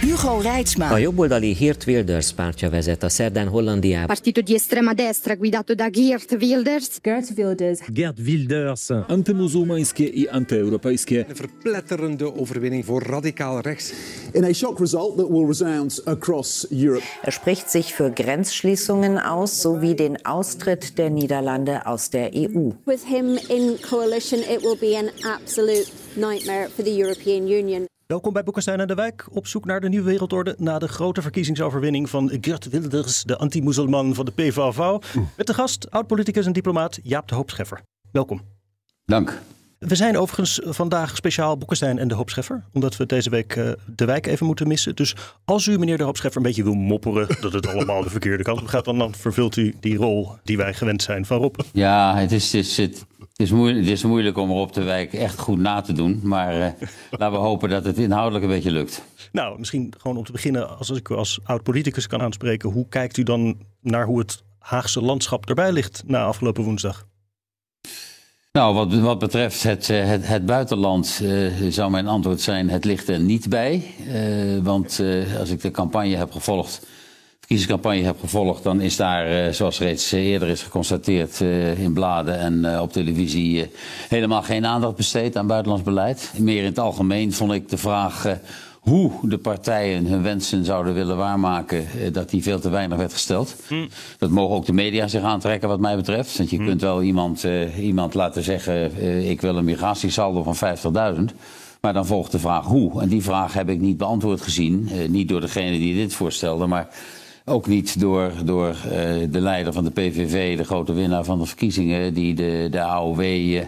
Hugo Reitsma. A jobboldali Geert Wilders pártja vezet a szerdán Hollandiában. Partito di estrema destra guidato da Geert Wilders. Geert Wilders. Geert Wilders. Antimusulmańskie i antyeuropejskie. Een verpletterende overwinning voor radicaal rechts. In a shock result that will resound across Europe. Er spricht sich für Grenzschließungen aus sowie den Austritt der Niederlande aus der EU. With him in coalition it will be an absolute nightmare for the European Union. Welkom bij Boekenstein en de Wijk, op zoek naar de nieuwe wereldorde na de grote verkiezingsoverwinning van Geert Wilders, de anti-Moeselman van de PVV. Met de gast, oud-politicus en diplomaat Jaap de Hoop Scheffer. Welkom. Dank. We zijn overigens vandaag speciaal Boekenstein en de Hoop Scheffer, omdat we deze week uh, de wijk even moeten missen. Dus als u, meneer de Hoop Scheffer, een beetje wil mopperen dat het allemaal de verkeerde kant op gaat, dan, dan vervult u die rol die wij gewend zijn van Rob. Ja, het is, het is, het is, moeilijk, het is moeilijk om op de wijk echt goed na te doen. Maar uh, laten we hopen dat het inhoudelijk een beetje lukt. Nou, misschien gewoon om te beginnen, als ik u als oud-politicus kan aanspreken. Hoe kijkt u dan naar hoe het Haagse landschap erbij ligt na afgelopen woensdag? Nou, wat, wat betreft het, het, het buitenland uh, zou mijn antwoord zijn: het ligt er niet bij. Uh, want als ik de campagne heb gevolgd, verkiezingscampagne heb gevolgd, dan is daar, zoals reeds eerder is geconstateerd in bladen en op televisie, helemaal geen aandacht besteed aan buitenlands beleid. Meer in het algemeen vond ik de vraag hoe de partijen hun wensen zouden willen waarmaken, dat die veel te weinig werd gesteld. Mm. Dat mogen ook de media zich aantrekken wat mij betreft. Want je mm. kunt wel iemand, uh, iemand laten zeggen, uh, ik wil een migratiesaldo van 50.000. Maar dan volgt de vraag hoe. En die vraag heb ik niet beantwoord gezien. Uh, niet door degene die dit voorstelde, maar ook niet door, door uh, de leider van de PVV, de grote winnaar van de verkiezingen, die de, de AOW uh,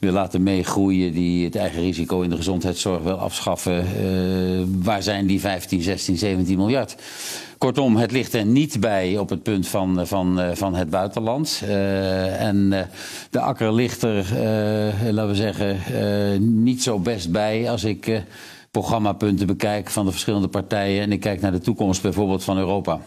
wil laten meegroeien, die het eigen risico in de gezondheidszorg wil afschaffen. Uh, waar zijn die 15, 16, 17 miljard? Kortom, het ligt er niet bij op het punt van, van, van het buitenland. en de akker ligt er, laten we zeggen, niet zo best bij als ik programmapunten bekijk van de verschillende partijen en ik kijk naar de toekomst bijvoorbeeld van Europa.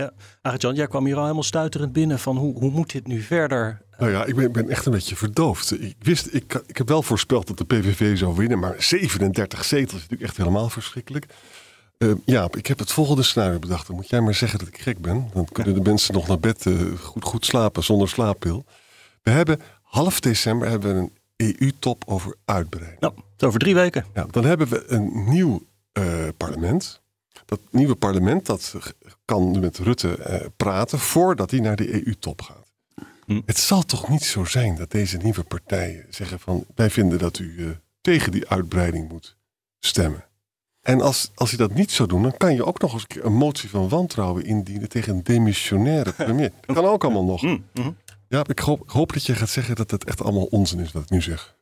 Ja, Arjan, jij kwam hier al helemaal stuiterend binnen van hoe, hoe moet dit nu verder? Nou ja, ik ben, ben echt een beetje verdoofd. Ik, wist, ik, ik heb wel voorspeld dat de PVV zou winnen, maar 37 zetels is natuurlijk echt helemaal verschrikkelijk. Uh, ja, ik heb het volgende scenario bedacht. Dan moet jij maar zeggen dat ik gek ben. Dan kunnen de mensen nog naar bed uh, goed, goed slapen zonder slaappil. We hebben half december hebben we een EU-top over uitbreiding. Nou, over drie weken. Ja, dan hebben we een nieuw uh, parlement. Dat nieuwe parlement dat kan met Rutte uh, praten voordat hij naar de EU-top gaat. Hm. Het zal toch niet zo zijn dat deze nieuwe partijen zeggen van wij vinden dat u uh, tegen die uitbreiding moet stemmen. En als, als je dat niet zou doen, dan kan je ook nog eens een, een motie van wantrouwen indienen tegen een demissionaire premier. Dat kan ook allemaal nog. Hm. Hm. Ja, ik hoop, ik hoop dat je gaat zeggen dat het echt allemaal onzin is wat ik nu zeg.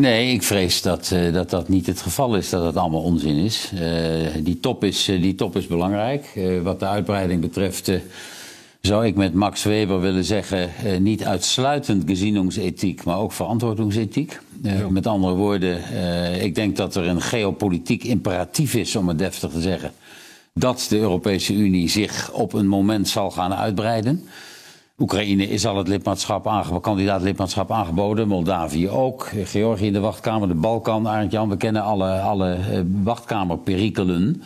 Nee, ik vrees dat, uh, dat dat niet het geval is, dat het allemaal onzin is. Uh, die, top is uh, die top is belangrijk. wat de uitbreiding betreft zou ik met Max Weber willen zeggen... niet uitsluitend gezieningsethiek, maar ook verantwoordingsethiek. Ja. Met andere woorden, ik denk dat er een geopolitiek imperatief is, om het deftig te zeggen... dat de Europese Unie zich op een moment zal gaan uitbreiden... Oekraïne is al het lidmaatschap aangeboden, kandidaat lidmaatschap aangeboden. Moldavië ook. Georgië in de wachtkamer. De Balkan, Arend Jan. We kennen alle, alle uh, wachtkamerperikelen.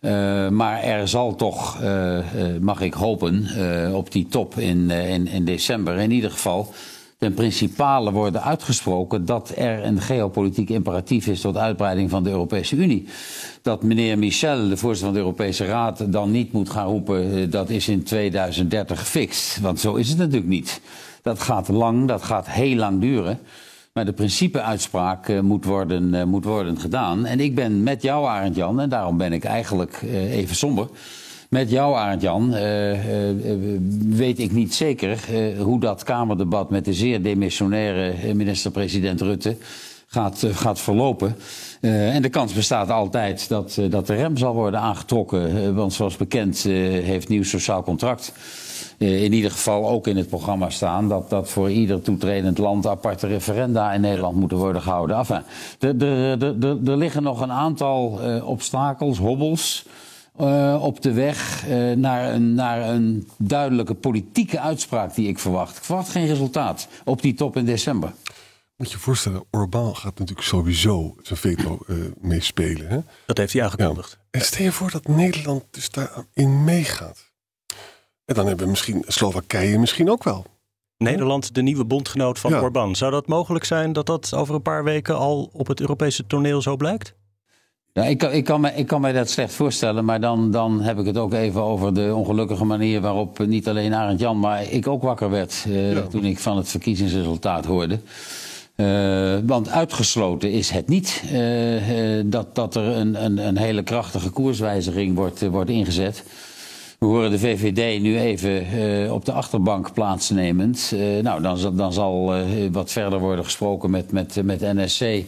Uh, maar er zal toch, uh, mag ik hopen, op die top in, in, in december in ieder geval ten principale worden uitgesproken dat er een geopolitiek imperatief is tot uitbreiding van de Europese Unie. Dat meneer Michel, de voorzitter van de Europese Raad, dan niet moet gaan roepen dat is in 2030 gefixt. Want zo is het natuurlijk niet. Dat gaat lang, dat gaat heel lang duren. Maar de principeuitspraak uh, moet, worden, uh, moet worden gedaan. En ik ben met jou, Arend Jan, en daarom ben ik eigenlijk even somber. Met jou, Arend-Jan, uh, uh, weet ik niet zeker uh, hoe dat Kamerdebat met de zeer demissionaire minister-president Rutte gaat, gaat verlopen. en de kans bestaat altijd dat, dat de rem zal worden aangetrokken. want zoals bekend heeft Nieuw Sociaal Contract in ieder geval ook in het programma staan dat, dat voor ieder toetredend land aparte referenda in Nederland moeten worden gehouden. Enfin, er liggen nog een aantal obstakels, hobbels. Uh, op de weg uh, naar, een, naar een duidelijke politieke uitspraak die ik verwacht. Ik verwacht geen resultaat op die top in december. Moet je je voorstellen, Orbán gaat natuurlijk sowieso zijn veto uh, meespelen. Hè? Dat heeft hij aangekondigd. Ja. En stel je voor dat Nederland dus daarin meegaat. En dan hebben we misschien Slowakije misschien ook wel. Nederland, de nieuwe bondgenoot van ja. Orbán. Zou dat mogelijk zijn dat dat over een paar weken al op het Europese toneel zo blijkt? Ja, ik, kan, ik, kan me, ik kan mij dat slecht voorstellen, maar dan, dan heb ik het ook even over de ongelukkige manier waarop niet alleen Arend Jan, maar ik ook wakker werd uh, ja. toen ik van het verkiezingsresultaat hoorde. Uh, want uitgesloten is het niet uh, dat, dat er een, een, een hele krachtige koerswijziging wordt, wordt ingezet. We horen de VVD nu even uh, op de achterbank plaatsnemend. Uh, nou, dan, dan zal uh, wat verder worden gesproken met, met, met NSC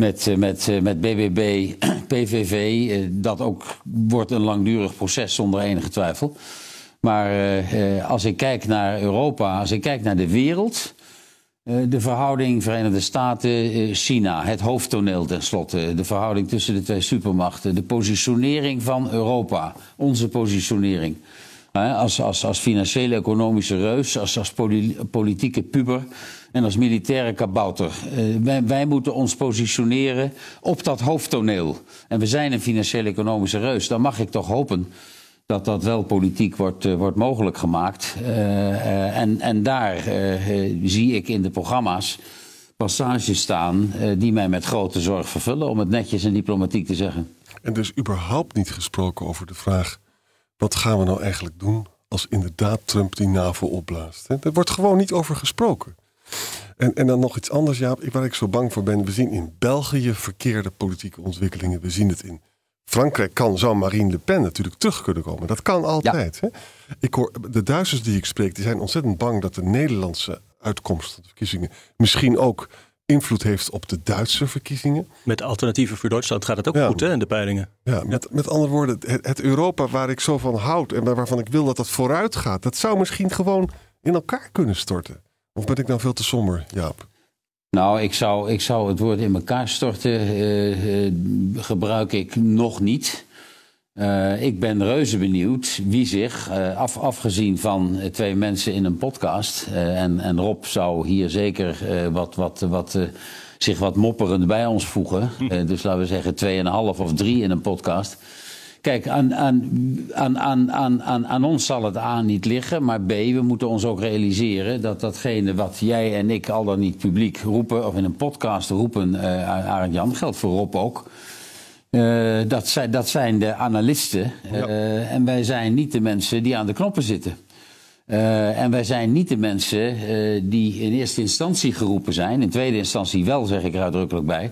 met, met, met BBB, PVV. Dat ook wordt een langdurig proces zonder enige twijfel. Maar als ik kijk naar Europa, als ik kijk naar de wereld. De verhouding Verenigde Staten-China, het hoofdtoneel tenslotte. De verhouding tussen de twee supermachten. De positionering van Europa, onze positionering. Als, als, als financiële economische reus, als, als politieke puber en als militaire kabouter. Uh, wij, moeten ons positioneren op dat hoofdtoneel. En we zijn een financiële economische reus. Dan mag ik toch hopen dat dat wel politiek wordt, uh, wordt mogelijk gemaakt. Uh, en, en daar zie ik in de programma's passages staan die mij met grote zorg vervullen, om het netjes en diplomatiek te zeggen. En dus überhaupt niet gesproken over de vraag: wat gaan we nou eigenlijk doen als inderdaad Trump die NAVO opblaast? Er wordt gewoon niet over gesproken. En, en dan nog iets anders, Jaap, waar ik zo bang voor ben. We zien in België verkeerde politieke ontwikkelingen. We zien het in Frankrijk. Kan, zou Marine Le Pen natuurlijk terug kunnen komen. Dat kan altijd. Ja. Hè? Ik hoor, de Duitsers die ik spreek, die zijn ontzettend bang dat de Nederlandse uitkomst van de verkiezingen misschien ook invloed heeft op de Duitse verkiezingen. Met alternatieven voor Duitsland gaat het ook ja. goed hè, in de peilingen. Ja, met, met andere woorden, het, het Europa waar ik zo van houd en waarvan ik wil dat dat vooruit gaat, dat zou misschien gewoon in elkaar kunnen storten. Of ben ik nou veel te somber, Jaap? Nou, ik zou, ik zou het woord in elkaar storten uh, uh, gebruik ik nog niet. Uh, ik ben reuze benieuwd wie zich, af, afgezien van twee mensen in een podcast, en, en Rob zou hier zeker wat, wat, wat, zich wat mopperend bij ons voegen. dus laten we zeggen tweeënhalf of drie in een podcast. Kijk, aan, aan, aan, aan, aan, aan ons zal het A niet liggen, maar B, we moeten ons ook realiseren dat datgene wat jij en ik al dan niet publiek roepen, of in een podcast roepen, uh, Arend Jan, geldt voor Rob ook. Uh, dat, zijn, dat zijn de analisten. Uh, ja. En wij zijn niet de mensen die aan de knoppen zitten. Uh, en wij zijn niet de mensen die in eerste instantie geroepen zijn. In tweede instantie wel, zeg ik er uitdrukkelijk bij.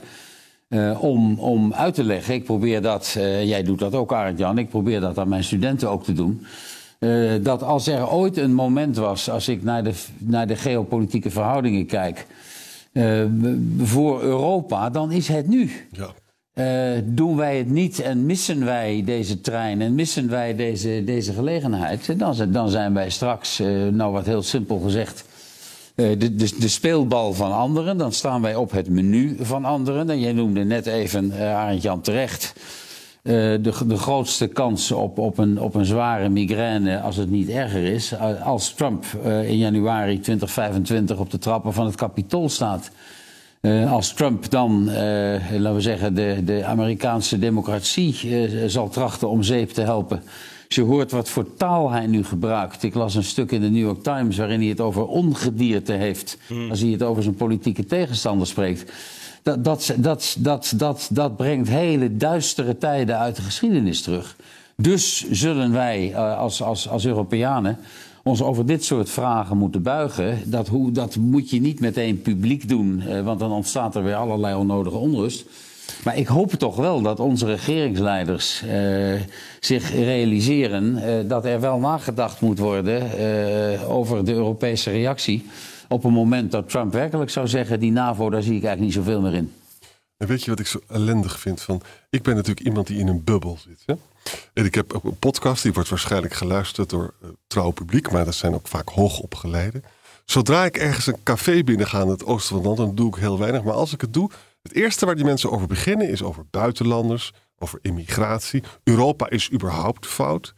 Uh, om, om uit te leggen, ik probeer dat, uh, jij doet dat ook Arend Jan, ik probeer dat aan mijn studenten ook te doen. Uh, dat als er ooit een moment was, als ik naar de, naar de geopolitieke verhoudingen kijk, voor Europa, dan is het nu. Ja. doen wij het niet en missen wij deze trein en missen wij deze, deze gelegenheid, dan, dan zijn wij straks, nou wat heel simpel gezegd, de, de, de, speelbal van anderen. Dan staan wij op het menu van anderen. En jij noemde net even, uh, Arend Jan terecht, uh, de, de grootste kans op, op, een, op een zware migraine, als het niet erger is, als Trump in januari 2025 op de trappen van het Capitool staat. als Trump dan, laten we zeggen, de, de Amerikaanse democratie zal trachten om zeep te helpen. Als je hoort wat voor taal hij nu gebruikt. Ik las een stuk in de New York Times waarin hij het over ongedierte heeft. Hmm. Als hij het over zijn politieke tegenstander spreekt. Dat, dat, dat, dat, dat, dat brengt hele duistere tijden uit de geschiedenis terug. Dus zullen wij uh, als, als, als Europeanen ons over dit soort vragen moeten buigen. Dat, hoe, dat moet je niet meteen publiek doen, uh, want dan ontstaat er weer allerlei onnodige onrust. Maar ik hoop toch wel dat onze regeringsleiders uh, zich realiseren uh, dat er wel nagedacht moet worden uh, over de Europese reactie op een moment dat Trump werkelijk zou zeggen: die NAVO, daar zie ik eigenlijk niet zoveel meer in. En weet je wat ik zo ellendig vind? Van, ik ben natuurlijk iemand die in een bubbel zit. Hè? En ik heb een podcast, die wordt waarschijnlijk geluisterd door trouw publiek, maar dat zijn ook vaak hoogopgeleiden. Zodra ik ergens een café binnenga in het oosten van het land, dan doe ik heel weinig. Maar als ik het doe, het eerste waar die mensen over beginnen is over buitenlanders, over immigratie. Europa is überhaupt fout.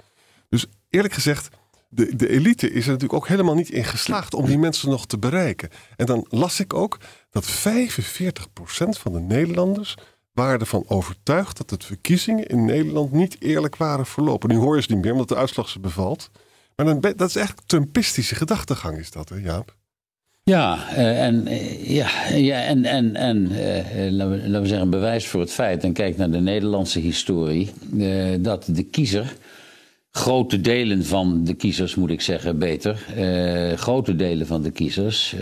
Dus eerlijk gezegd, de, de elite is er natuurlijk ook helemaal niet in geslaagd om die mensen nog te bereiken. En dan las ik ook dat 45% van de Nederlanders waren ervan overtuigd dat de verkiezingen in Nederland niet eerlijk waren verlopen. Nu hoor je ze niet meer, omdat de uitslag ze bevalt. Maar dat is echt Trumpistische gedachtegang, is dat, hè, Jaap? Ja, uh, en, uh, ja, ja, en, en, en uh, laten, we, zeggen, bewijs voor het feit, en kijk naar de Nederlandse historie, dat de kiezer, grote delen van de kiezers moet ik zeggen, beter, grote delen van de kiezers,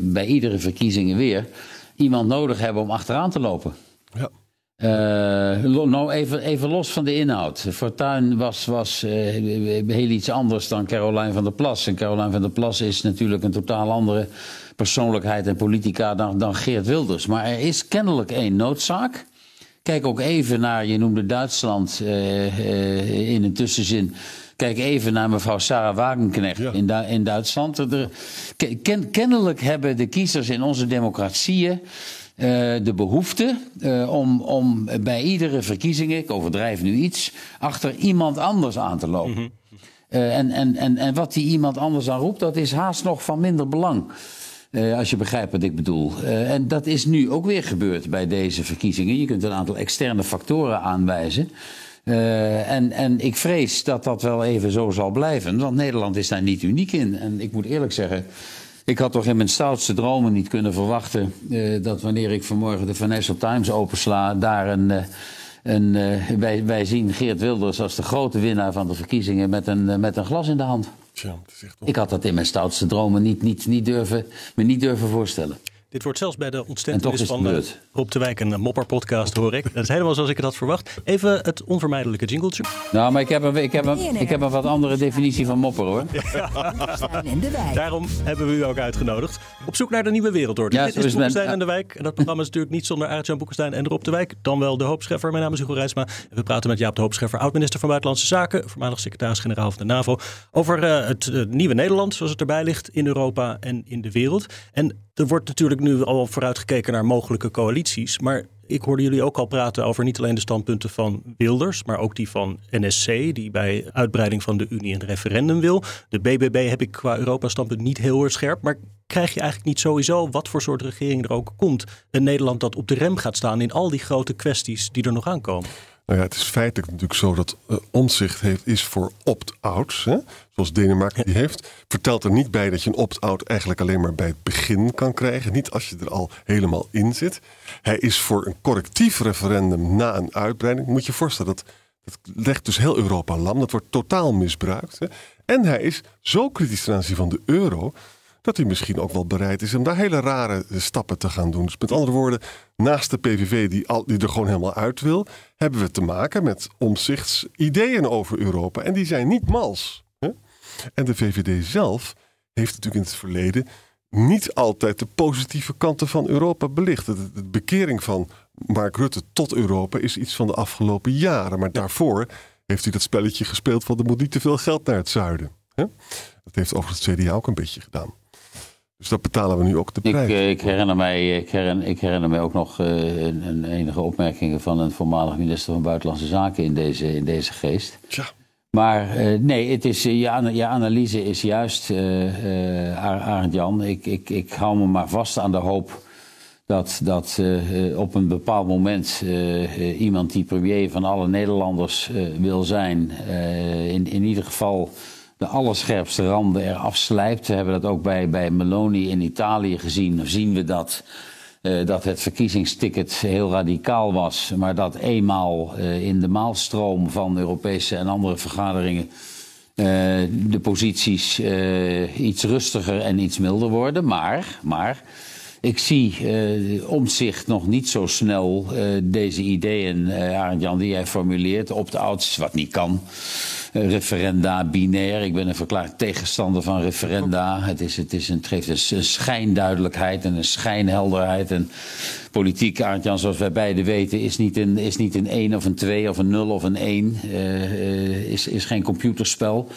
bij iedere verkiezingen weer iemand nodig hebben om achteraan te lopen. Ja. Uh, nou, even, even los van de inhoud. Fortuyn was, was uh, heel iets anders dan Caroline van der Plas. En Caroline van der Plas is natuurlijk een totaal andere persoonlijkheid en politica dan, dan Geert Wilders. Maar er is kennelijk één noodzaak. Kijk ook even naar, je noemde Duitsland uh, in een tussenzin. Kijk even naar mevrouw Sarah Wagenknecht ja. in, du in, Duitsland. Er, ken kennelijk hebben de kiezers in onze democratieën. Uh, de behoefte uh, om, om bij iedere verkiezingen, ik overdrijf nu iets, achter iemand anders aan te lopen. Mm -hmm. uh, en, en, en, en wat die iemand anders aan roept, dat is haast nog van minder belang. als je begrijpt wat ik bedoel. en dat is nu ook weer gebeurd bij deze verkiezingen. Je kunt een aantal externe factoren aanwijzen. en, en ik vrees dat dat wel even zo zal blijven. Want Nederland is daar niet uniek in. En ik moet eerlijk zeggen. Ik had toch in mijn stoutste dromen niet kunnen verwachten uh, dat wanneer ik vanmorgen de Financial Times opensla, daar een. Uh, een uh, wij, wij, zien Geert Wilders als de grote winnaar van de verkiezingen met een, met een glas in de hand. Tja, ik had dat in mijn stoutste dromen niet, niet, niet durven, me niet durven voorstellen. Dit wordt zelfs bij de ontstentenis van uh, Rob de Wijk een mopperpodcast, hoor ik. Dat is helemaal zoals ik het had verwacht. Even het onvermijdelijke jingletje. Nou, maar ik heb een, ik heb een, ik heb een wat andere definitie van mopper, hoor. Ja. Daarom hebben we u ook uitgenodigd. Op zoek naar de nieuwe wereldorde. Ja, Dit is Boekenstein en de Wijk. En dat programma is natuurlijk niet zonder Aart-Jan Boekenstein en Rob de Wijk. Dan wel de Hoopscheffer. Mijn naam is Hugo Reisma. En we praten met Jaap de Hoopscheffer, oud-minister van Buitenlandse Zaken. Voormalig secretaris-generaal van de NAVO. Over uh, het uh, nieuwe Nederland, zoals het erbij ligt in Europa en in de wereld. En er wordt natuurlijk nu al vooruitgekeken naar mogelijke coalities. Maar ik hoorde jullie ook al praten over niet alleen de standpunten van Wilders, maar ook die van NSC, die bij uitbreiding van de Unie een referendum wil. De BBB heb ik qua Europa-standpunt niet heel erg scherp. Maar krijg je eigenlijk niet sowieso, wat voor soort regering er ook komt, een Nederland dat op de rem gaat staan in al die grote kwesties die er nog aankomen? Nou ja, het is feitelijk natuurlijk zo dat uh, omzicht heeft, is voor opt-outs. Zoals Denemarken die heeft. Vertelt er niet bij dat je een opt-out eigenlijk alleen maar bij het begin kan krijgen. Niet als je er al helemaal in zit. Hij is voor een correctief referendum na een uitbreiding. Moet je je voorstellen, dat, dat legt dus heel Europa lam. Dat wordt totaal misbruikt. Hè? En hij is zo kritisch ten aanzien van de euro dat hij misschien ook wel bereid is om daar hele rare stappen te gaan doen. Dus met andere woorden, naast de PVV die, al, die er gewoon helemaal uit wil, hebben we te maken met omzichtsideeën over Europa. En die zijn niet mals. Hè? En de VVD zelf heeft natuurlijk in het verleden niet altijd de positieve kanten van Europa belicht. De, de bekering van Mark Rutte tot Europa is iets van de afgelopen jaren. Maar daarvoor heeft hij dat spelletje gespeeld van er moet niet te veel geld naar het zuiden. Hè? Dat heeft overigens het CDA ook een beetje gedaan. Dus dat betalen we nu ook de prijs. Ik, ik, herinner, mij, ik, herinner, ik herinner mij ook nog uh, een, een, enige opmerkingen van een voormalig minister van Buitenlandse Zaken in deze, in deze geest. Tja. Maar uh, nee, het is, je, je, analyse is juist, Arend Jan. Ik, ik, ik hou me maar vast aan de hoop dat, dat op een bepaald moment iemand die premier van alle Nederlanders wil zijn, in, in ieder geval de allerscherpste randen eraf slijpt. We hebben dat ook bij, bij Meloni in Italië gezien. Zien we dat, uh, dat het verkiezingsticket heel radicaal was. Maar dat eenmaal uh, in de maalstroom van Europese en andere vergaderingen. Uh, de posities iets rustiger en iets milder worden. Maar, maar Ik zie uh, omzicht nog niet zo snel uh, deze ideeën, uh, Arend Jan, die jij formuleert, op de ouds, wat niet kan. referenda binair. Ik ben een verklaard tegenstander van referenda. Het, is, het, is een, het geeft een schijnduidelijkheid en een schijnhelderheid. En politiek, Arend Jan, zoals wij beiden weten, is niet een, is niet een 1 of een 2 of een 0 of een 1. is, is geen computerspel.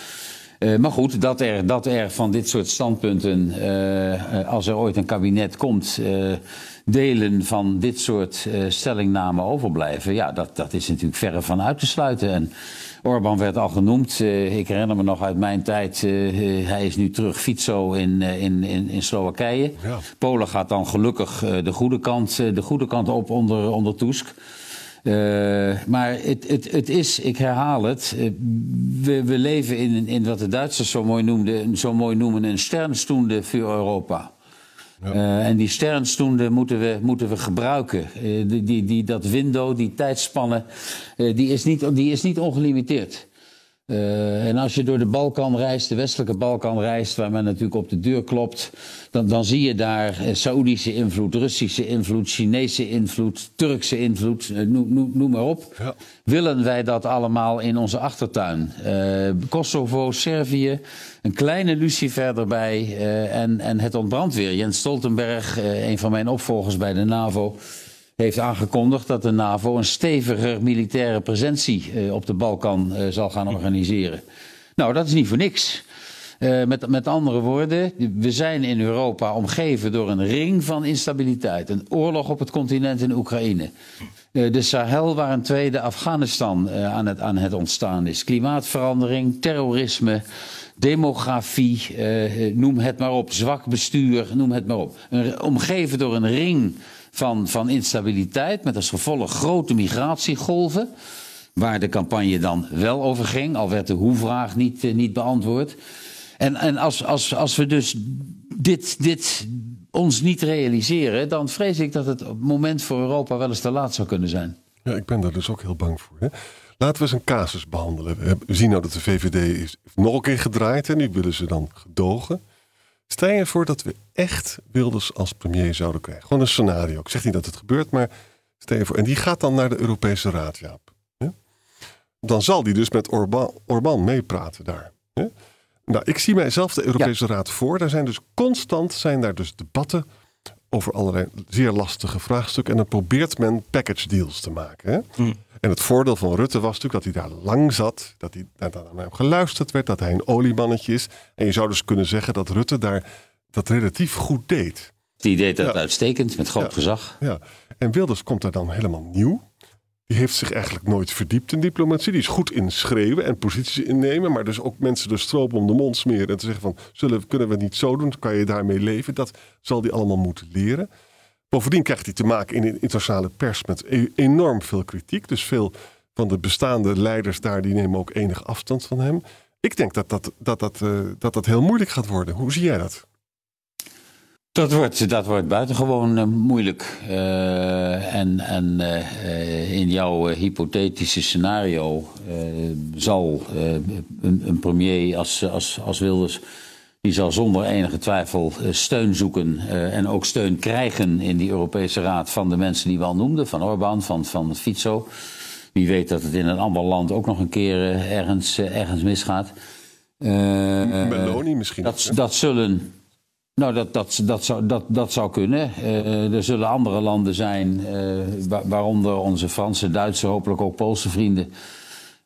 Uh, maar goed, dat er, dat er van dit soort standpunten, uh, als er ooit een kabinet komt, uh, delen van dit soort stellingnamen overblijven, ja, dat, dat is natuurlijk verre van uit te sluiten. En Orbán werd al genoemd. ik herinner me nog uit mijn tijd, hij is nu terug Fico in, in, in, in Slowakije. Ja. Polen gaat dan gelukkig de goede kant, de goede kant op onder, onder Tusk. Uh, maar het, het, het is, ik herhaal het, uh, we, we leven in, in wat de Duitsers zo mooi, noemden, zo mooi noemen een sternstunde voor Europa. Ja. Uh, en die sternstunde moeten we, moeten we gebruiken. die, die, die, dat window, die tijdspanne, die, is niet, die is niet ongelimiteerd. Uh, en als je door de Balkan reist, de westelijke Balkan reist, waar men natuurlijk op de deur klopt, dan, dan zie je daar uh, Saoedische invloed, Russische invloed, Chinese invloed, Turkse invloed, uh, noem, noem, maar op. Ja. Willen wij dat allemaal in onze achtertuin? Kosovo, Servië, een kleine lucifer erbij en, en het ontbrandt weer. Jens Stoltenberg, een van mijn opvolgers bij de NAVO, heeft aangekondigd dat de NAVO een steviger militaire presentie uh, op de Balkan uh, zal gaan organiseren. Nou, dat is niet voor niks. Uh, met, met andere woorden, we zijn in Europa omgeven door een ring van instabiliteit. Een oorlog op het continent in Oekraïne. de Sahel, waar een tweede Afghanistan aan, het, aan het ontstaan is. Klimaatverandering, terrorisme, demografie, noem het maar op. Zwak bestuur, noem het maar op. Een, omgeven door een ring van, van instabiliteit met als gevolg grote migratiegolven. Waar de campagne dan wel over ging, al werd de hoe-vraag niet, uh, niet beantwoord. En, en als, als, als we dus dit, dit ons niet realiseren, dan vrees ik dat het moment voor Europa wel eens te laat zou kunnen zijn. Ja, ik ben daar dus ook heel bang voor. Hè? Laten we eens een casus behandelen. We zien nou dat de VVD is nog een keer gedraaid en nu willen ze dan gedogen. Stel je voor dat we echt Wilders als premier zouden krijgen. Gewoon een scenario. Ik zeg niet dat het gebeurt, maar stel je voor. En die gaat dan naar de Europese Raad, Jaap. Ja? Dan zal die dus met Orban, Orban meepraten daar. Ja? Nou, ik zie mijzelf de Europese Raad voor. Daar zijn dus constant zijn daar dus debatten over allerlei zeer lastige vraagstukken. En dan probeert men package deals te maken. Hè? Hm. En het voordeel van Rutte was natuurlijk dat hij daar lang zat. Dat hij naar hem geluisterd werd. Dat hij een oliemannetje is. En je zou dus kunnen zeggen dat Rutte daar dat relatief goed deed. Die deed dat uitstekend, met groot gezag. Ja, en Wilders komt daar dan helemaal nieuw. Die heeft zich eigenlijk nooit verdiept in diplomatie. Die is goed in schreeuwen en posities innemen. Maar dus ook mensen de stroop om de mond smeren. En te zeggen van, zullen, kunnen we het niet zo doen? Kan je daarmee leven? Dat zal hij allemaal moeten leren. Bovendien krijgt hij te maken in de internationale pers met e- enorm veel kritiek. Dus veel van de bestaande leiders daar, die nemen ook enig afstand van hem. Ik denk dat dat, dat, dat, uh, dat, dat heel moeilijk gaat worden. Hoe zie jij dat? Dat wordt, dat wordt buitengewoon uh, moeilijk. Uh, en en in jouw hypothetische scenario zal een, een, premier als, als, als Wilders die zal zonder enige twijfel eh, steun zoeken uh, en ook steun krijgen in die Europese Raad van de mensen die we al noemden, van Orbán, van, van Fico. Wie weet dat het in een ander land ook nog een keer uh, ergens, ergens misgaat. Meloni misschien. Dat, dat zullen. Nou, dat, dat, dat, zou, dat, dat zou kunnen. er zullen andere landen zijn, waaronder onze Franse, Duitse, hopelijk ook Poolse vrienden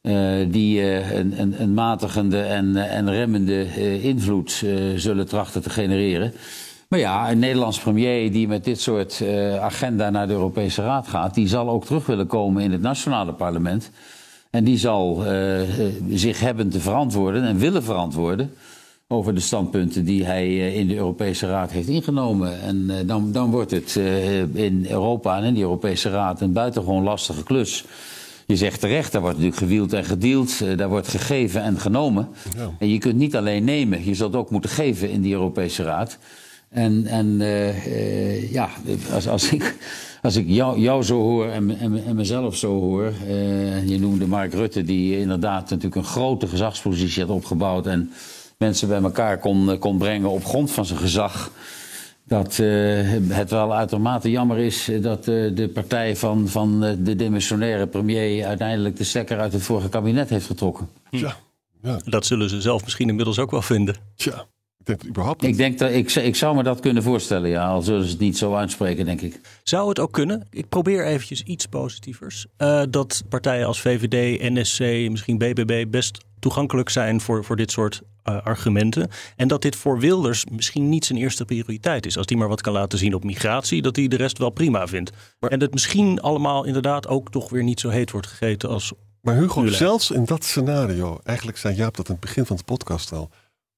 uh, die uh, een, een, matigende en, uh, en remmende invloed zullen trachten te genereren. Maar ja, een Nederlands premier die met dit soort agenda naar de Europese Raad gaat, die zal ook terug willen komen in het nationale parlement. En die zal zich hebben te verantwoorden en willen verantwoorden over de standpunten die hij in de Europese Raad heeft ingenomen. En dan, dan wordt het in Europa en in die Europese Raad een buitengewoon lastige klus je zegt terecht, daar wordt natuurlijk gewield en gedeeld, eh, daar wordt gegeven en genomen. Ja. En je kunt niet alleen nemen, je zult ook moeten geven in die Europese Raad. En, en uh, uh, ja, als, als ik, als ik jou, jou zo hoor en, en, en mezelf zo hoor. Uh, je noemde Mark Rutte, die inderdaad natuurlijk een grote gezagspositie had opgebouwd. En mensen bij elkaar kon, kon brengen op grond van zijn gezag. Dat eh, het wel uitermate jammer is dat uh, de partij van, van uh, de demissionaire premier uiteindelijk de stekker uit het vorige kabinet heeft getrokken. Ja. ja. Dat zullen ze zelf misschien inmiddels ook wel vinden. Tja. Ik denk, überhaupt niet. ik denk dat ik, ik zou me dat kunnen voorstellen, ja. Al zullen ze het niet zo uitspreken, denk ik. Zou het ook kunnen? Ik probeer eventjes iets positievers. Uh, dat partijen als VVD, NSC, misschien BBB best toegankelijk zijn voor, voor dit soort uh, argumenten. En dat dit voor Wilders misschien niet zijn eerste prioriteit is. Als die maar wat kan laten zien op migratie, dat hij de rest wel prima vindt. Maar, en dat misschien allemaal inderdaad ook toch weer niet zo heet wordt gegeten als. Maar Hugo, zelfs in dat scenario, eigenlijk zei Jaap dat in het begin van de podcast al.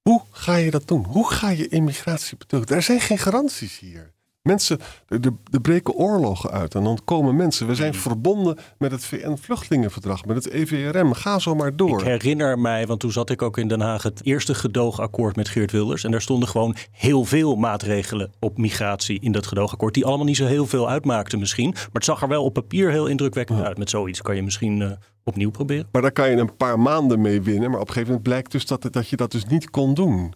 Hoe ga je dat doen? Hoe ga je immigratie beteugelen? Er zijn geen garanties hier. Mensen, er, breken oorlogen uit en dan komen mensen. We zijn verbonden met het VN-vluchtelingenverdrag, met het EVRM. Ga zo maar door. Ik herinner mij, want toen zat ik ook in Den Haag, het eerste gedoogakkoord met Geert Wilders. En daar stonden gewoon heel veel maatregelen op migratie in dat gedoogakkoord. Die allemaal niet zo heel veel uitmaakten misschien. Maar het zag er wel op papier heel indrukwekkend uit. Met zoiets kan je misschien uh, opnieuw proberen. Maar daar kan je een paar maanden mee winnen. Maar op een gegeven moment blijkt dus dat, dat je dat dus niet kon doen.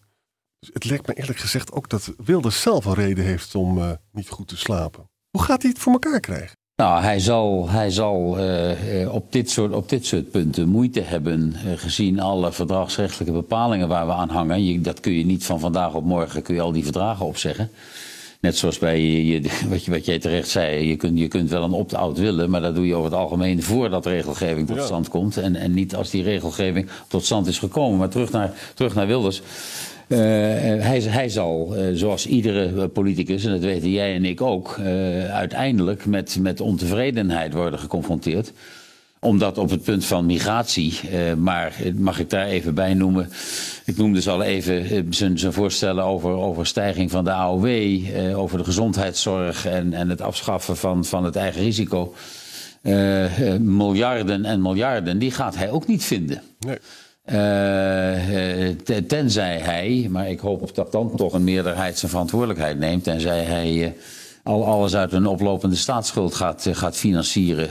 Het lijkt me eerlijk gezegd ook dat Wilders zelf een reden heeft om uh, niet goed te slapen. Hoe gaat hij het voor elkaar krijgen? Nou, hij zal, hij zal uh, op, dit soort, op dit soort punten moeite hebben, uh, gezien alle verdragsrechtelijke bepalingen waar we aan hangen. Je, dat kun je niet van vandaag op morgen, kun je al die verdragen opzeggen. Net zoals bij je, wat, je, wat jij terecht zei, je kunt, je kunt wel een opt-out willen, maar dat doe je over het algemeen voordat regelgeving tot stand komt. En, en niet als die regelgeving tot stand is gekomen. Maar terug naar, terug naar Wilders. Uh, hij, hij, zal, uh, zoals iedere politicus, en dat weten jij en ik ook, uiteindelijk met, met ontevredenheid worden geconfronteerd. Omdat op het punt van migratie, maar mag ik daar even bij noemen. Ik noemde dus al even zijn, zijn voorstellen over, over stijging van de AOW, over de gezondheidszorg en, en het afschaffen van, van het eigen risico. miljarden en miljarden, die gaat hij ook niet vinden. Nee. Uh, tenzij hij, maar ik hoop dat dan toch een meerderheid zijn verantwoordelijkheid neemt, tenzij hij uh, al alles uit een oplopende staatsschuld gaat, uh, gaat financieren.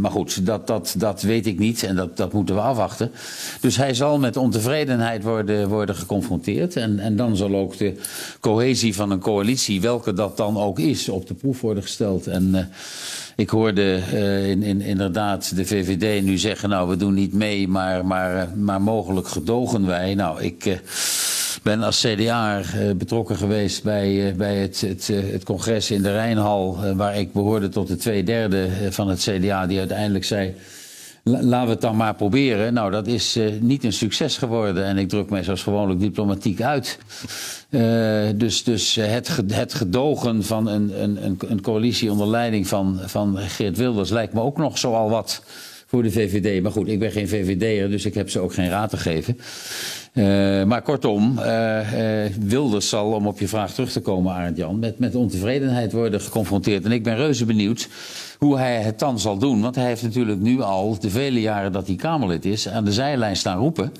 maar goed, dat, dat, dat weet ik niet en dat, dat moeten we afwachten. Dus hij zal met ontevredenheid worden, worden geconfronteerd. En, en dan zal ook de cohesie van een coalitie, welke dat dan ook is, op de proef worden gesteld. En ik hoorde uh, in, in, inderdaad de VVD nu zeggen: Nou, we doen niet mee, maar, maar, maar mogelijk gedogen wij. Nou, ik. Uh, ben als CDA betrokken geweest bij, bij het, het, het, congres in de Rijnhal, waar ik behoorde tot de twee derde van het CDA, die uiteindelijk zei. Laten we het dan maar proberen. Nou, dat is uh, niet een succes geworden. En ik druk mij zoals gewoonlijk diplomatiek uit. Uh, dus dus het, het gedogen van een, een, een coalitie onder leiding van, van Geert Wilders lijkt me ook nog zoal wat voor de VVD. Maar goed, ik ben geen VVD'er, dus ik heb ze ook geen raad te geven. Uh, maar kortom, uh, uh, Wilders zal, om op je vraag terug te komen, Arend Jan, met, met ontevredenheid worden geconfronteerd. En ik ben reuze benieuwd hoe hij het dan zal doen. Want hij heeft natuurlijk nu al de vele jaren dat hij Kamerlid is aan de zijlijn staan roepen.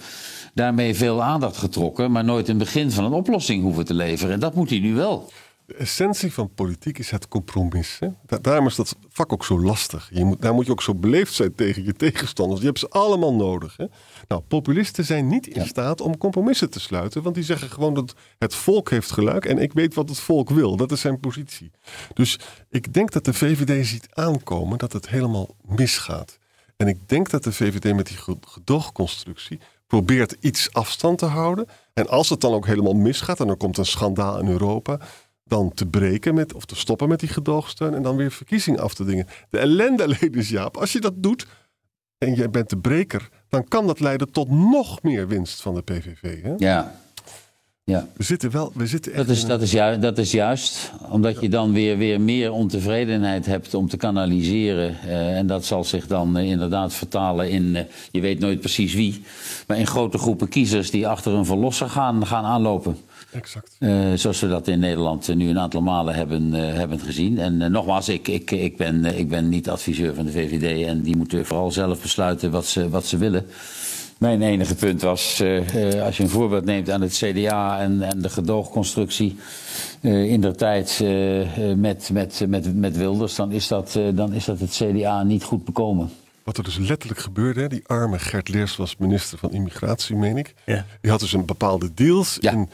Daarmee veel aandacht getrokken, maar nooit een begin van een oplossing hoeven te leveren. En dat moet hij nu wel. De essentie van politiek is het compromis. Hè? Da daarom is dat vak ook zo lastig. Je moet, daar moet je ook zo beleefd zijn tegen je tegenstanders. Je hebt ze allemaal nodig. Hè? Nou, populisten zijn niet in staat om compromissen te sluiten. Want die zeggen gewoon dat het volk heeft geluid. En ik weet wat het volk wil. Dat is zijn positie. Dus ik denk dat de VVD ziet aankomen dat het helemaal misgaat. En ik denk dat de VVD met die gedoogconstructie probeert iets afstand te houden. En als het dan ook helemaal misgaat en er komt een schandaal in Europa dan te breken met, of te stoppen met die gedoogsteun en dan weer verkiezingen af te dingen. De ellende alleen is, Jaap, als je dat doet en jij bent de breker, dan kan dat leiden tot nog meer winst van de PVV. Hè? Ja. Ja. We zitten wel, we zitten dat, is, dat, is juist, dat is juist, omdat je dan weer, weer meer ontevredenheid hebt om te kanaliseren. Uh, en dat zal zich dan uh, inderdaad vertalen in, uh, je weet nooit precies wie, maar in grote groepen kiezers die achter een verlosser gaan, gaan aanlopen. Exact. Uh, zoals we dat in Nederland nu een aantal malen hebben, uh, hebben gezien. En uh, nogmaals, ik, ik, ik, ben, ik ben niet adviseur van de VVD. En die moeten vooral zelf besluiten wat ze, wat ze willen. Mijn enige punt was, als je een voorbeeld neemt aan het CDA en, en de gedoogconstructie in der tijd met, met, met, met Wilders, dan is, dat, dan is dat het CDA niet goed bekomen. Wat er dus letterlijk gebeurde, die arme Gert Leers was minister van Immigratie, meen ik. Ja. Die had dus een bepaalde deals ja. in eh,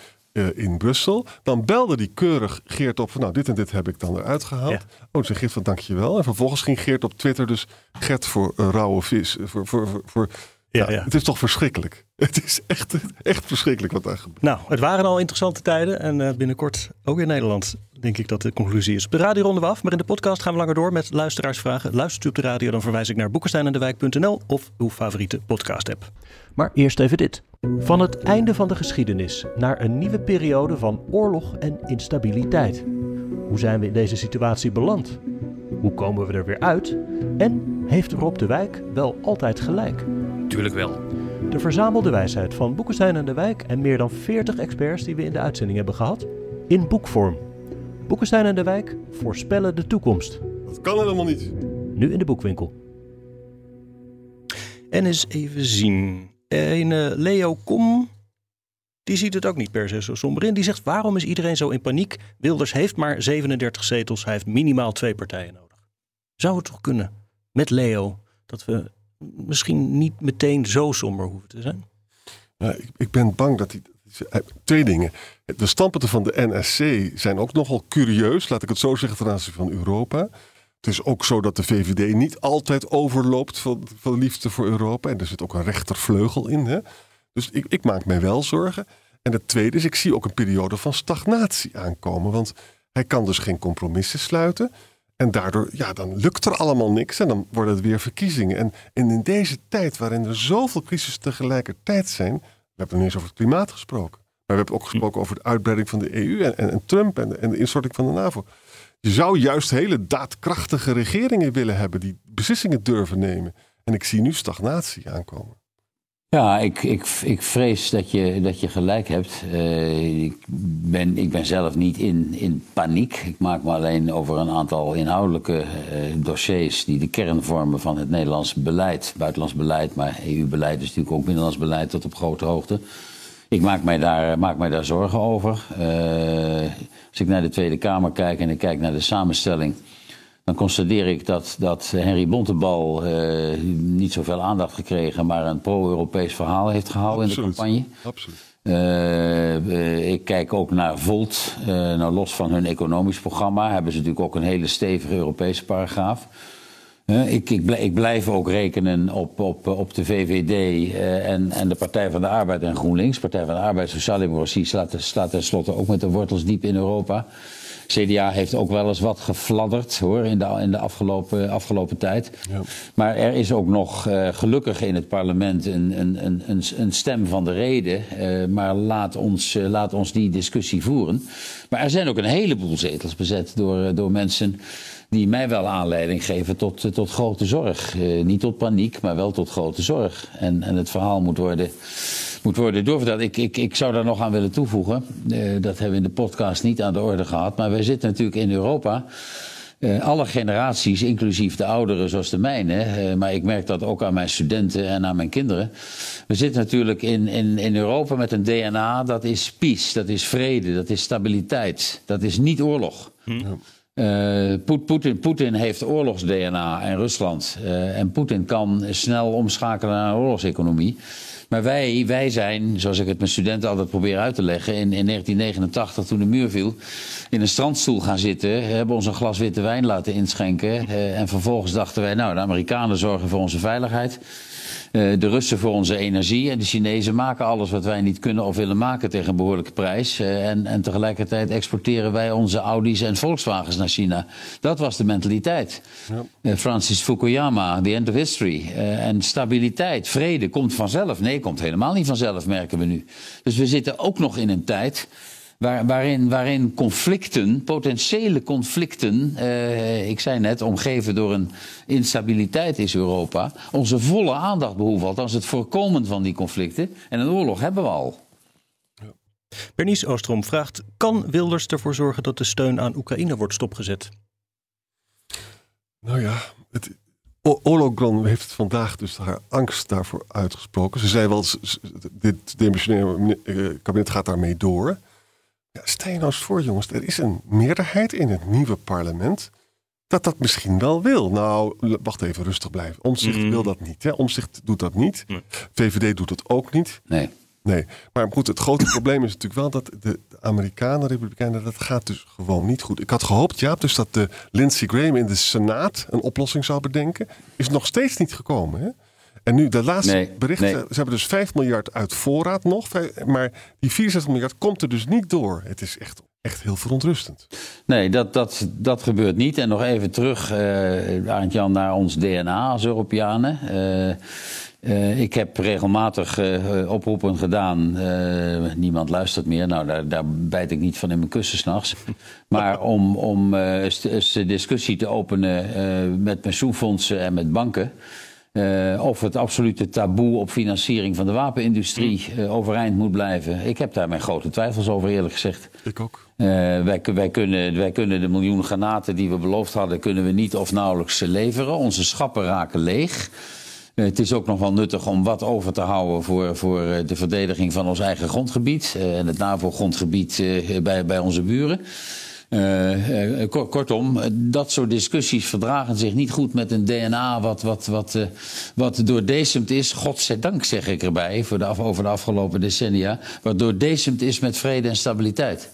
in Brussel. Dan belde die keurig Geert op van nou, dit en dit heb ik dan eruit gehaald. Oh, zei Geert van dankjewel. En vervolgens ging Geert op Twitter dus Gert voor uh, rauwe vis. Voor, voor, voor, voor ja, ja, Het is toch verschrikkelijk. Het is echt, echt verschrikkelijk wat daar gebeurt. Nou, het waren al interessante tijden. En uh, binnenkort ook in Nederland denk ik dat de conclusie is. Op de radio ronden we af, maar in de podcast gaan we langer door met luisteraarsvragen. Luistert u op de radio, dan verwijs ik naar boekensteinendewijk.nl of uw favoriete podcast app. Maar eerst even dit. Van het einde van de geschiedenis naar een nieuwe periode van oorlog en instabiliteit. Hoe zijn we in deze situatie beland? Hoe komen we er weer uit? En heeft Rob de Wijk wel altijd gelijk? Tuurlijk wel. De verzamelde wijsheid van Boekenstein en de Wijk en meer dan 40 experts die we in de uitzending hebben gehad, in boekvorm. Boekenstein en de Wijk voorspellen de toekomst. Dat kan helemaal niet. Nu in de boekwinkel. En eens even zien. Een uh, Leo Kom, die ziet het ook niet per se zo somber in. Die zegt, waarom is iedereen zo in paniek? Wilders heeft maar 37 zetels, hij heeft minimaal twee partijen nodig. Zou het toch kunnen, met Leo, dat we misschien niet meteen zo somber hoeven te zijn? Nou, ik, ik, ben bang dat hij... Twee dingen. De standpunten van de NSC zijn ook nogal curieus, laat ik het zo zeggen, ten aanzien van Europa. Het is ook zo dat de VVD niet altijd overloopt van, van liefde voor Europa. En er zit ook een rechtervleugel in. Hè? Dus ik, ik maak mij wel zorgen. En het tweede is, ik zie ook een periode van stagnatie aankomen. Want hij kan dus geen compromissen sluiten. En daardoor, ja, dan lukt er allemaal niks en dan worden het weer verkiezingen. En, en in deze tijd waarin er zoveel crisis tegelijkertijd zijn, we hebben nu eens over het klimaat gesproken. Maar we hebben ook gesproken over de uitbreiding van de EU en, en, en Trump en, en de instorting van de NAVO. Je zou juist hele daadkrachtige regeringen willen hebben die beslissingen durven nemen. En ik zie nu stagnatie aankomen. Ja, ik, ik, ik vrees dat je, dat je gelijk hebt. Uh, ik, ben, ik ben zelf niet in, in paniek. Ik maak me alleen over een aantal inhoudelijke uh, dossiers die de kern vormen van het Nederlands beleid, buitenlands beleid, maar EU-beleid is natuurlijk ook binnenlands beleid tot op grote hoogte. Ik maak mij daar, maak mij daar zorgen over. Uh, als ik naar de Tweede Kamer kijk en ik kijk naar de samenstelling dan constateer ik dat, dat Henry Bontebal uh, niet zoveel aandacht gekregen, maar een pro-Europees verhaal heeft gehouden in de campagne. Absoluut. Uh, ik kijk ook naar Volt. Nou, los van hun economisch programma hebben ze natuurlijk ook een hele stevige Europese paragraaf. Ik, ik, blijf, ik, blijf ook rekenen op, op, op de VVD en, en de Partij van de Arbeid en GroenLinks. Partij van de Arbeid, Sociaaldemocratie slaat, slaat tenslotte ook met de wortels diep in Europa. CDA heeft ook wel eens wat gefladderd hoor, in de, in de afgelopen, afgelopen tijd. Ja. Maar er is ook nog uh, gelukkig in het parlement een, een, een, een stem van de reden. Uh, maar laat ons, uh, laat ons die discussie voeren. Maar er zijn ook een heleboel zetels bezet door, door mensen die mij wel aanleiding geven tot, tot grote zorg. niet tot paniek, maar wel tot grote zorg. En, en het verhaal moet worden moet worden doorverteld. Ik, ik, ik zou daar nog aan willen toevoegen. Uh, dat hebben we in de podcast niet aan de orde gehad. Maar wij zitten natuurlijk in Europa. Uh, alle generaties, inclusief de ouderen zoals de mijne, uh, maar ik merk dat ook aan mijn studenten en aan mijn kinderen. We zitten natuurlijk in, in, in Europa met een DNA dat is peace, dat is vrede, dat is stabiliteit, dat is niet oorlog. Hm. Uh, Poetin heeft oorlogs-DNA en Rusland. Uh, en Poetin kan snel omschakelen naar een oorlogseconomie. Maar wij, wij zijn, zoals ik het mijn studenten altijd probeer uit te leggen, in, in 1989 toen de muur viel, in een strandstoel gaan zitten, hebben ons een glas witte wijn laten inschenken. Uh, en vervolgens dachten wij, nou, de Amerikanen zorgen voor onze veiligheid. Uh, de Russen voor onze energie en de Chinezen maken alles wat wij niet kunnen of willen maken tegen een behoorlijke prijs. Uh, en, en tegelijkertijd exporteren wij onze Audi's en Volkswagens naar China. Dat was de mentaliteit. Ja. Uh, Francis Fukuyama, The End of History. en stabiliteit, vrede komt vanzelf. Nee, komt helemaal niet vanzelf, merken we nu. Dus we zitten ook nog in een tijd Waar, waarin, waarin conflicten, potentiële conflicten, eh, ik zei net, omgeven door een instabiliteit is Europa, onze volle aandacht behoeven, althans het voorkomen van die conflicten. En een oorlog hebben we al. Bernice Oostrom vraagt: kan Wilders ervoor zorgen dat de steun aan Oekraïne wordt stopgezet? Nou ja, het, Ologron heeft vandaag dus haar angst daarvoor uitgesproken. Ze zei wel, dit demissionaire eh, kabinet gaat daarmee door. Ja, stel je nou eens voor, jongens, er is een meerderheid in het nieuwe parlement dat dat misschien wel wil. Nou, wacht even, rustig blijven. Omzicht mm. wil dat niet. Hè? Omzicht doet dat niet. VVD doet het ook niet. Nee. Nee, maar goed, het grote probleem is natuurlijk wel dat de Amerikanen, Republikeinen, dat gaat dus gewoon niet goed. Ik had gehoopt, Jaap, dus dat de Lindsey Graham in de Senaat een oplossing zou bedenken. Is nog steeds niet gekomen. Hè? En nu de laatste Nee, berichten. nee. Ze hebben dus 5 miljard uit voorraad nog. Maar die 64 miljard komt er dus niet door. Het is echt, echt heel verontrustend. Nee, dat, dat, dat gebeurt niet. En nog even terug, eh Arend-Jan, naar ons DNA als Europeanen. Eh, eh, ik heb regelmatig oproepen gedaan. niemand luistert meer. Nou, daar, daar bijt ik niet van in mijn kussen s'nachts. Maar om, om discussie te openen met pensioenfondsen en met banken. Eh, of het absolute taboe op financiering van de wapenindustrie eh, overeind moet blijven. Ik heb daar mijn grote twijfels over, eerlijk gezegd. Ik ook. Eh, wij, wij, kunnen, wij kunnen de miljoen granaten die we beloofd hadden, kunnen we niet of nauwelijks leveren. Onze schappen raken leeg. Het is ook nog wel nuttig om wat over te houden voor, voor de verdediging van ons eigen grondgebied en het NAVO-grondgebied bij, bij onze buren. Kort- kortom, dat soort discussies verdragen zich niet goed met een DNA wat, wat, wat, eh, wat doordecemd is, godzijdank zeg ik erbij, voor de af, over de afgelopen decennia, wat doordecemd is met vrede en stabiliteit.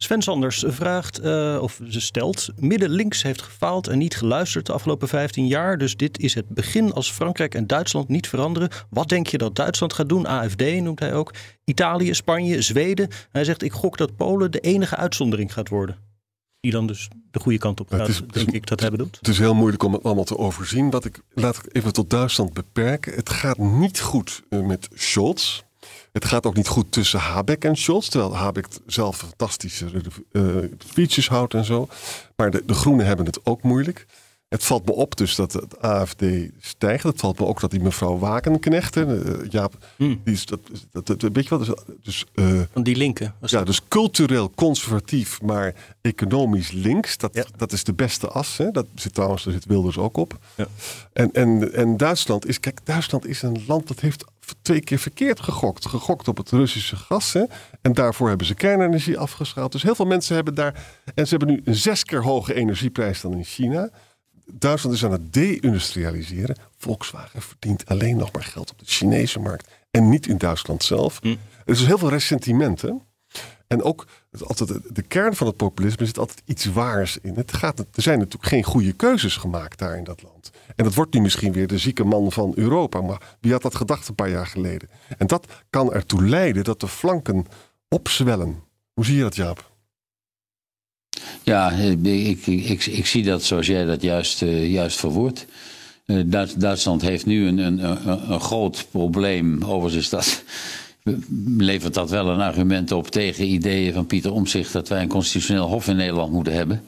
Sven Sanders vraagt, eh, of ze stelt, midden-links heeft gefaald en niet geluisterd de afgelopen 15 jaar. Dus dit is het begin als Frankrijk en Duitsland niet veranderen. Wat denk je dat Duitsland gaat doen? AFD noemt hij ook. Italië, Spanje, Zweden. Hij zegt, ik gok dat Polen de enige uitzondering gaat worden. Die dan dus de goede kant op gaat, het is- het is- denk ik dat hij bedoelt. Het is heel moeilijk om het allemaal te overzien. Wat ik, laat ik even tot Duitsland beperken. Het gaat niet goed eh, met Scholz. Het gaat ook niet goed tussen Habeck en Scholz. Terwijl Habeck zelf fantastische speeches houdt en zo. Maar de, de Groenen hebben het ook moeilijk. Het valt me op dus dat het AFD stijgt. Het valt me ook dat die mevrouw Wagenknecht, hè, eh, Jaap, die is, dat, dat, dat- weet je wat? Dus, eh, Van die linken. ja, dus cultureel conservatief, maar economisch links. Dat, dat is de beste as. Hè? Dat zit trouwens, daar zit Wilders ook op. Ja. En, en, en Duitsland is, kijk, Duitsland is een land dat heeft twee keer verkeerd gegokt. Gegokt op het Russische gas. Hè? En daarvoor hebben ze kernenergie afgeschaald. Dus heel veel mensen hebben daar. En ze hebben nu een zes keer hoge energieprijs dan in China. Duitsland is aan het deindustrialiseren. Volkswagen verdient alleen nog maar geld op de Chinese markt. En niet in Duitsland zelf. Er is dus heel veel ressentiment. Hè? En ook altijd, de- de kern van het populisme zit altijd iets waars in. Het gaat, er zijn natuurlijk geen goede keuzes gemaakt daar in dat land. En dat wordt nu misschien weer de zieke man van Europa. Maar wie had dat gedacht een paar jaar geleden? En dat kan ertoe leiden dat de flanken opzwellen. Hoe zie je dat, Jaap? Ja, ik, ik, ik, zie dat zoals jij dat juist, eh, juist verwoordt. Eh, Duits- Duitsland heeft nu een, een, een, groot probleem. Overigens is dat, levert dat wel een argument op tegen ideeën van Pieter Omtzigt dat wij een constitutioneel hof in Nederland moeten hebben.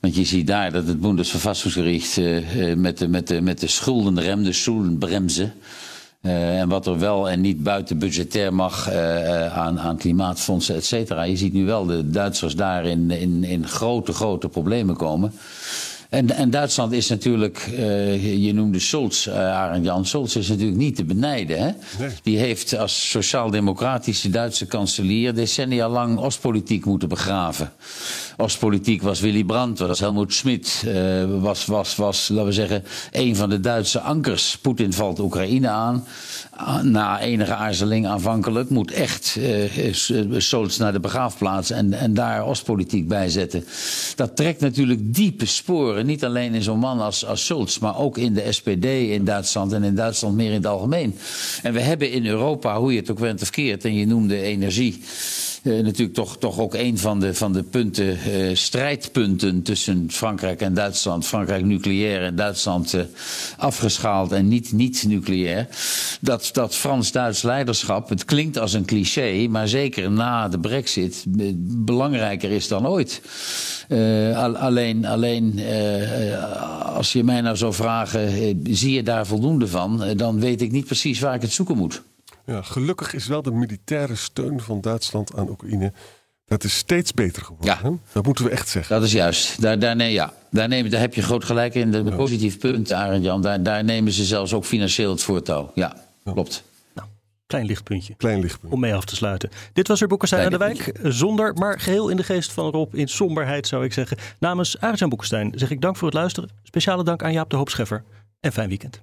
Want je ziet daar dat het Bundesverfassungsgericht eh, met, de, met, de, met de schuldenrem, de schuldenbremse. Eh, en wat er wel en niet buiten budgetair mag eh, eh, aan, aan klimaatfondsen, et cetera. Je ziet nu wel de Duitsers daar in, in, in grote, grote problemen komen. En, en Duitsland is natuurlijk, eh, je- noemde Scholz, eh Arend Jan. Scholz is natuurlijk niet te benijden. Hè? Die heeft als sociaal-democratische Duitse kanselier decennia lang Oostpolitiek moeten begraven. Oostpolitiek was Willy Brandt, was Helmut Schmidt, eh, was, was, was, laten we zeggen, een van de Duitse ankers. Poetin valt Oekraïne aan. Ah, Na enige aarzeling aanvankelijk moet echt Scholz naar de begraafplaats en, en daar Oostpolitiek bij zetten. Dat trekt natuurlijk diepe sporen, niet alleen in zo'n man als, als Scholz, maar ook in de SPD in Duitsland en in Duitsland meer in het algemeen. En we hebben in Europa, hoe je het ook went of keert, en je noemde energie. Eh, natuurlijk toch, toch ook een van de, van de punten, eh, strijdpunten tussen Frankrijk en Duitsland. Frankrijk nucleair en Duitsland eh, afgeschaald en niet, niet nucleair. Dat, dat Frans-Duits leiderschap, het klinkt als een cliché, maar zeker na de brexit belangrijker is dan ooit. Al- alleen alleen als je mij nou zou vragen, zie je daar voldoende van? Dan weet ik niet precies waar ik het zoeken moet. Ja, gelukkig is wel de militaire steun van Duitsland aan Oekraïne. Dat is steeds beter geworden. hè? Dat moeten we echt zeggen. Dat is juist. Daar, daar, nee, ja. daar, nemen, daar heb je groot gelijk in. De, de positief punt, Arend Jan. Daar, daar nemen ze zelfs ook financieel het voortouw. Ja, klopt. Klein lichtpuntje. Klein lichtpuntje. Om mee af te sluiten. Dit was er Boekenstein aan de Wijk. Zonder, maar geheel in de geest van Rob. In somberheid zou ik zeggen. Namens Arjan Boekenstein zeg ik dank voor het luisteren. Speciale dank aan Jaap de Hoop Scheffer. En fijn weekend.